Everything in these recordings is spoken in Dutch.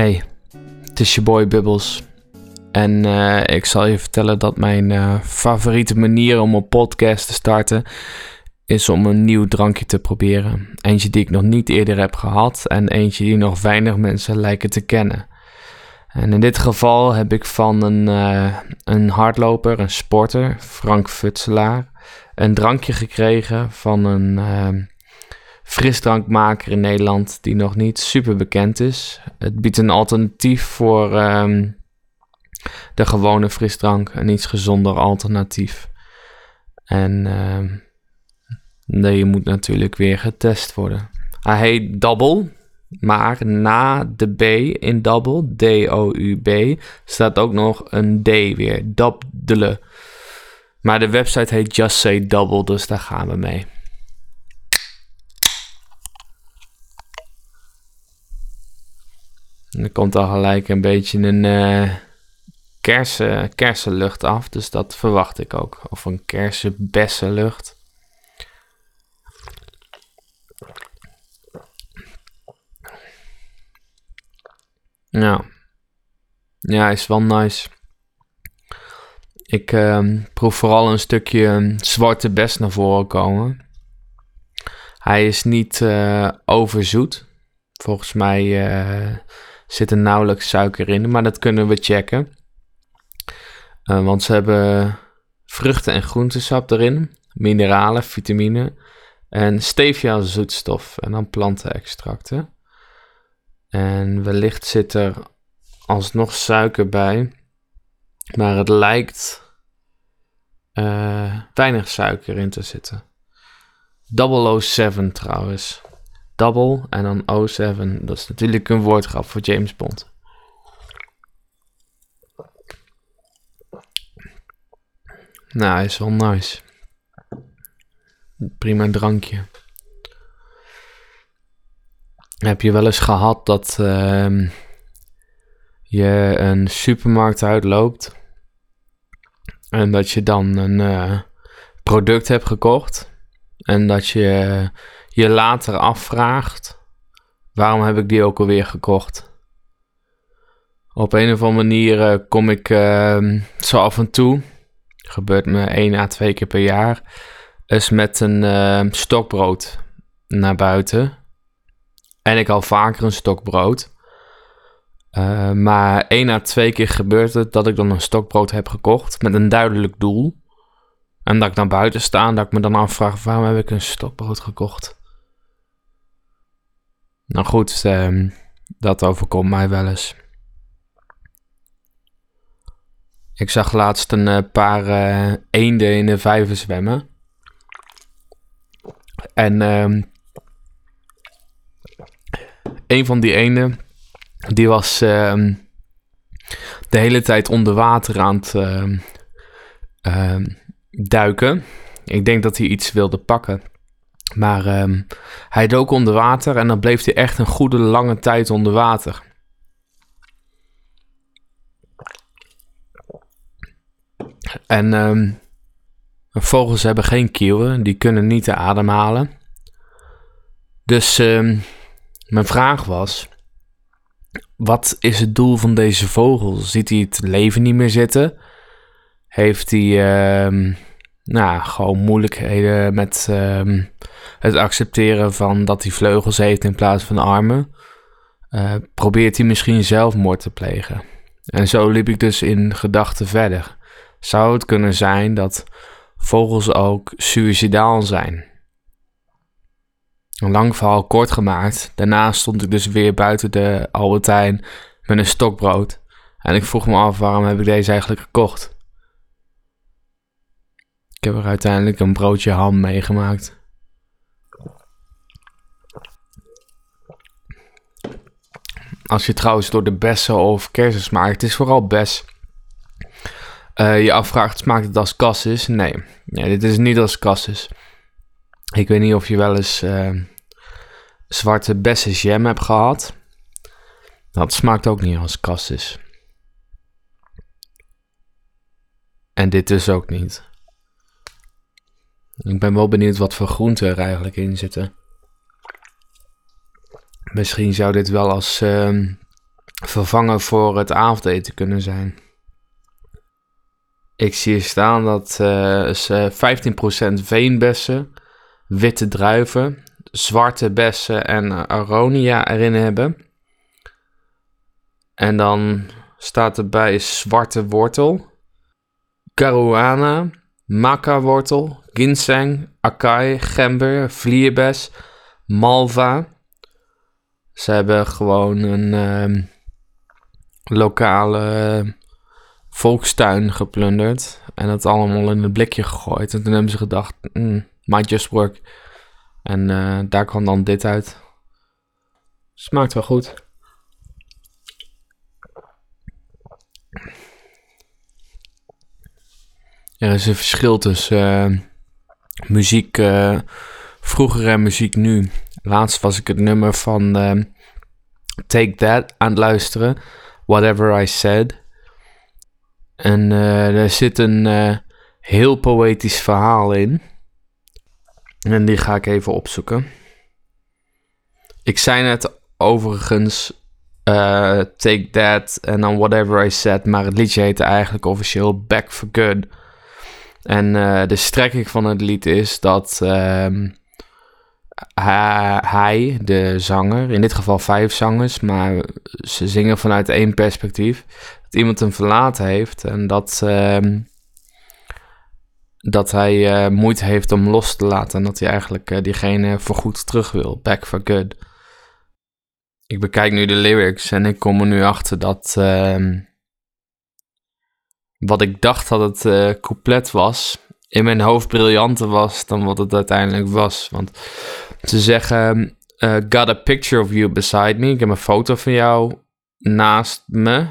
Hey, het is je boy Bubbles. En eh, ik zal je vertellen dat mijn eh, favoriete manier om een podcast te starten is om een nieuw drankje te proberen. Eentje die ik nog niet eerder heb gehad en eentje die nog weinig mensen lijken te kennen. En in dit geval heb ik van een, uh, een hardloper, een sporter, Frank Futselaar, een drankje gekregen van een frisdrankmaker in Nederland die nog niet super bekend is. Het biedt een alternatief voor um, de gewone frisdrank, een iets gezonder alternatief. En uh, nee, moet natuurlijk weer getest worden. Hij heet Double, maar na de B in Double, D-O-U-B, staat ook nog een D weer, Dabdele. Maar de website heet Just Say Double, dus daar gaan we mee. En er komt al gelijk een beetje een uh, kersen, kersenlucht af. Dus dat verwacht ik ook. Of een kersenbessenlucht. Ja. Ja, is wel nice. Ik uh, proef vooral een stukje zwarte bes naar voren komen. Hij is niet uh, overzoet. Volgens mij uh, zit er nauwelijks suiker in, maar dat kunnen we checken. Uh, want ze hebben vruchten- en groentesap erin, mineralen, vitamine en stevia zoetstof en dan plantenextracten. En wellicht zit er alsnog suiker bij, maar het lijkt uh, weinig suiker in te zitten. 007 trouwens. Double en dan 07. Dat is natuurlijk een woordgrap voor James Bond. Nou, is wel nice. Prima drankje. Heb je wel eens gehad dat uh, je een supermarkt uitloopt en dat je dan een uh, product hebt gekocht en dat je je later afvraagt: waarom heb ik die ook alweer gekocht? Op een of andere manier eh, kom ik uh, zo af en toe, gebeurt me één à twee keer per jaar, eens met een uh, stokbrood naar buiten. En ik al vaker een stokbrood. Uh, maar één à twee keer gebeurt het dat ik dan een stokbrood heb gekocht met een duidelijk doel. En dat ik dan buiten sta en dat ik me dan afvraag: waarom heb ik een stokbrood gekocht? Nou goed, eh, dat overkomt mij wel eens. Ik zag laatst een uh, paar uh, eenden in de vijver zwemmen. En uh, een van die eenden, die was ehm, de hele tijd onder water aan het ehm, duiken. Ik denk dat hij iets wilde pakken. Maar um, hij dook onder water en dan bleef hij echt een goede lange tijd onder water. En um, vogels hebben geen kieuwen, die kunnen niet ademhalen. Dus um, mijn vraag was: wat is het doel van deze vogel? Ziet hij het leven niet meer zitten? Heeft hij nou, gewoon moeilijkheden met um, het accepteren van dat hij vleugels heeft in plaats van armen. Uh, probeert hij misschien zelfmoord te plegen. En zo liep ik dus in gedachten verder. Zou het kunnen zijn dat vogels ook suicidaal zijn? Een lang verhaal kort gemaakt. Daarna stond ik dus weer buiten de Albertijn met een stokbrood. En ik vroeg me af waarom heb ik deze eigenlijk gekocht. Ik heb er uiteindelijk een broodje ham meegemaakt. Als je trouwens door de bessen of kersen smaakt, het is vooral bes. Uh, je afvraagt, smaakt het als cassis? Nee. nee, dit is niet als cassis. Ik weet niet of je wel eens uh, zwarte bessen jam hebt gehad. Dat smaakt ook niet als cassis. En dit dus ook niet. Ik ben wel benieuwd wat voor groenten er eigenlijk in zitten. Misschien zou dit wel als uh, vervangen voor het avondeten kunnen zijn. Ik zie hier staan dat ze 15% veenbessen, witte druiven, zwarte bessen en aronia erin hebben. En dan staat erbij zwarte wortel, caruana, maca-wortel, ginseng, acai, gember, vlierbes, malva. Ze hebben gewoon een uh, lokale volkstuin geplunderd. En dat allemaal in een blikje gegooid. En toen hebben ze gedacht, mm, might just work. En uh, daar kwam dan dit uit. Smaakt wel goed. Er is een verschil tussen uh, muziek uh, vroeger en muziek nu. Laatst was ik het nummer van Take That aan het luisteren. Whatever I Said. En uh, er zit een heel poëtisch verhaal in. En die ga ik even opzoeken. Ik zei net overigens Take That en dan Whatever I Said. Maar het liedje heette eigenlijk officieel Back for Good. En de strekking van het lied is dat ehm, hij, de zanger, in dit geval vijf zangers, maar ze zingen vanuit één perspectief dat iemand hem verlaten heeft en dat, uh, dat hij uh, moeite heeft om los te laten en dat hij eigenlijk uh, diegene voorgoed terug wil. Back for good. Ik bekijk nu de lyrics en ik kom er nu achter dat uh, wat ik dacht dat het uh, couplet was, in mijn hoofd briljanter was dan wat het uiteindelijk was. Want ze zeggen, got a picture of you beside me. Ik heb een foto van jou naast me.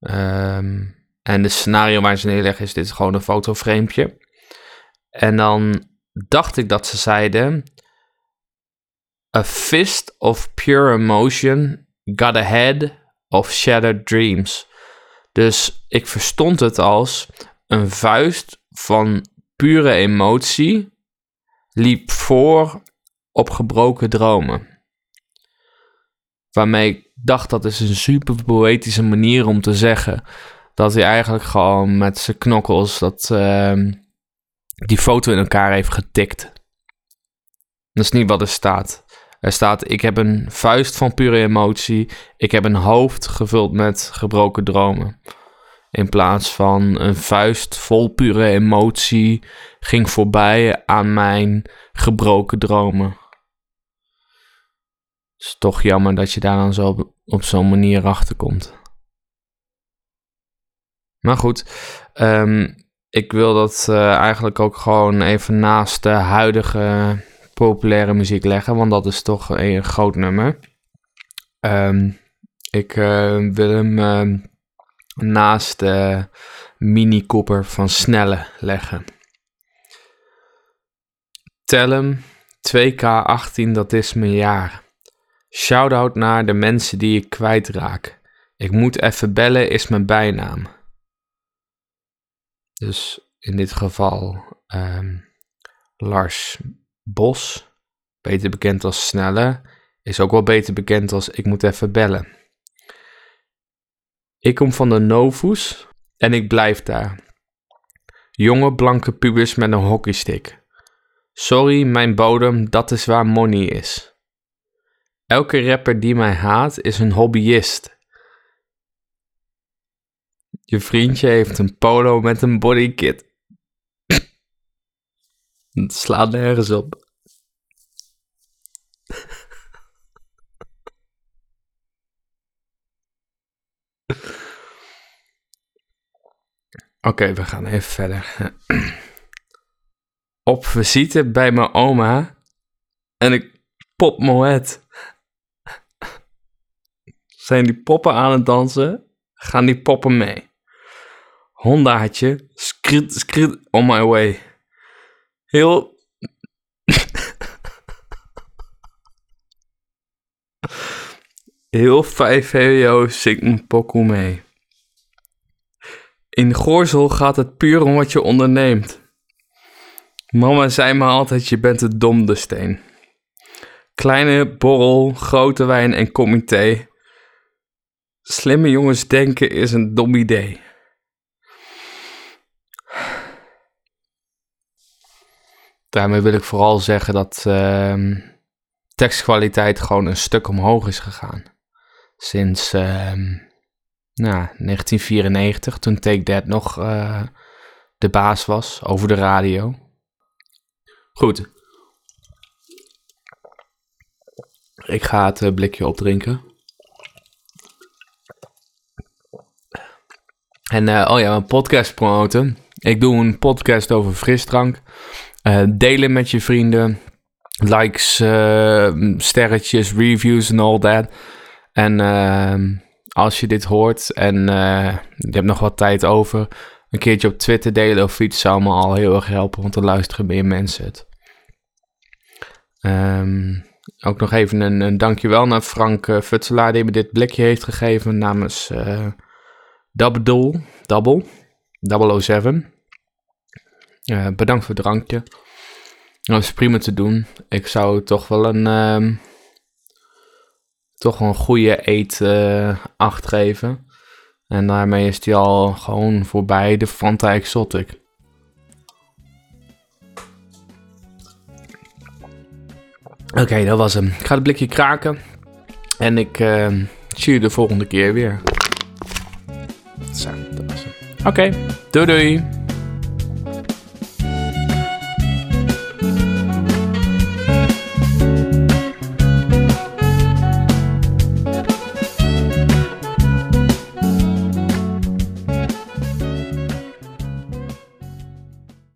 Um, en de scenario waar ze neerleggen is: dit is gewoon een fotoframepje. En dan dacht ik dat ze zeiden: A fist of pure emotion got a head of shattered dreams. Dus ik verstond het als een vuist van pure emotie liep voor op gebroken dromen. Waarmee ik dacht dat is een super poëtische manier om te zeggen dat hij eigenlijk gewoon met zijn knokkels dat, uh, die foto in elkaar heeft getikt. Dat is niet wat er staat. Er staat: Ik heb een vuist van pure emotie. Ik heb een hoofd gevuld met gebroken dromen. In plaats van een vuist vol pure emotie ging voorbij aan mijn gebroken dromen is toch jammer dat je daar dan zo op, zo'n manier achter komt. Maar goed, um, ik wil dat uh, eigenlijk ook gewoon even naast de huidige populaire muziek leggen, want dat is toch een groot nummer. Um, ik uh, wil hem uh, naast de Mini Cooper van Snelle leggen. Tel hem 2K18, dat is mijn jaar. Shoutout naar de mensen die ik kwijtraak. Ik moet even bellen is mijn bijnaam. Dus in dit geval um, Lars Bos, beter bekend als Snelle, is ook wel beter bekend als ik moet even bellen. Ik kom van de Novus en ik blijf daar. Jonge blanke pubers met een hockeystick. Sorry, mijn bodem, dat is waar money is. Elke rapper die mij haat is een hobbyist. Je vriendje heeft een polo met een bodykit. Het slaat nergens op. Oké, we gaan even verder. Op visite bij mijn oma en ik pop Moet zijn die poppen aan het dansen, gaan die poppen mee. Hondaatje, skrit, skrit, on my way. Heel... Heel 5 VWO zingt een pokoe mee. In Goorzel gaat het puur om wat je onderneemt. Mama zei me altijd, je bent de domde steen. Kleine borrel, grote wijn en comité Slimme jongens denken is een dom idee. Daarmee wil ik vooral zeggen dat uh, tekstkwaliteit gewoon een stuk omhoog is gegaan. Sinds uh, nou, 1994, toen Take That nog uh, de baas was over de radio. Goed. Ik ga het eh, blikje opdrinken. En uh, oh ja, een podcast promoten. Ik doe een podcast over frisdrank. Uh, delen met je vrienden. Likes, uh, sterretjes, reviews en all that. En ehm, als je dit hoort en je hebt nog wat tijd over, een keertje op Twitter delen of iets zou me al heel erg helpen, want dan luisteren meer mensen het. Um, ook nog even een, een dankjewel naar Frank Futselaar die me dit blikje heeft gegeven namens uh, Double, Double, 007. Uh, bedankt voor het drankje. Dat is prima te doen. Ik zou toch wel een, um, toch een goede eet uh, geven. En daarmee is die al gewoon voorbij de Fanta Exotic. Oké, dat was hem. Ik ga het blikje kraken. En ik uh, zie je de volgende keer weer. Zo, dat was hem. Oké, doei doei.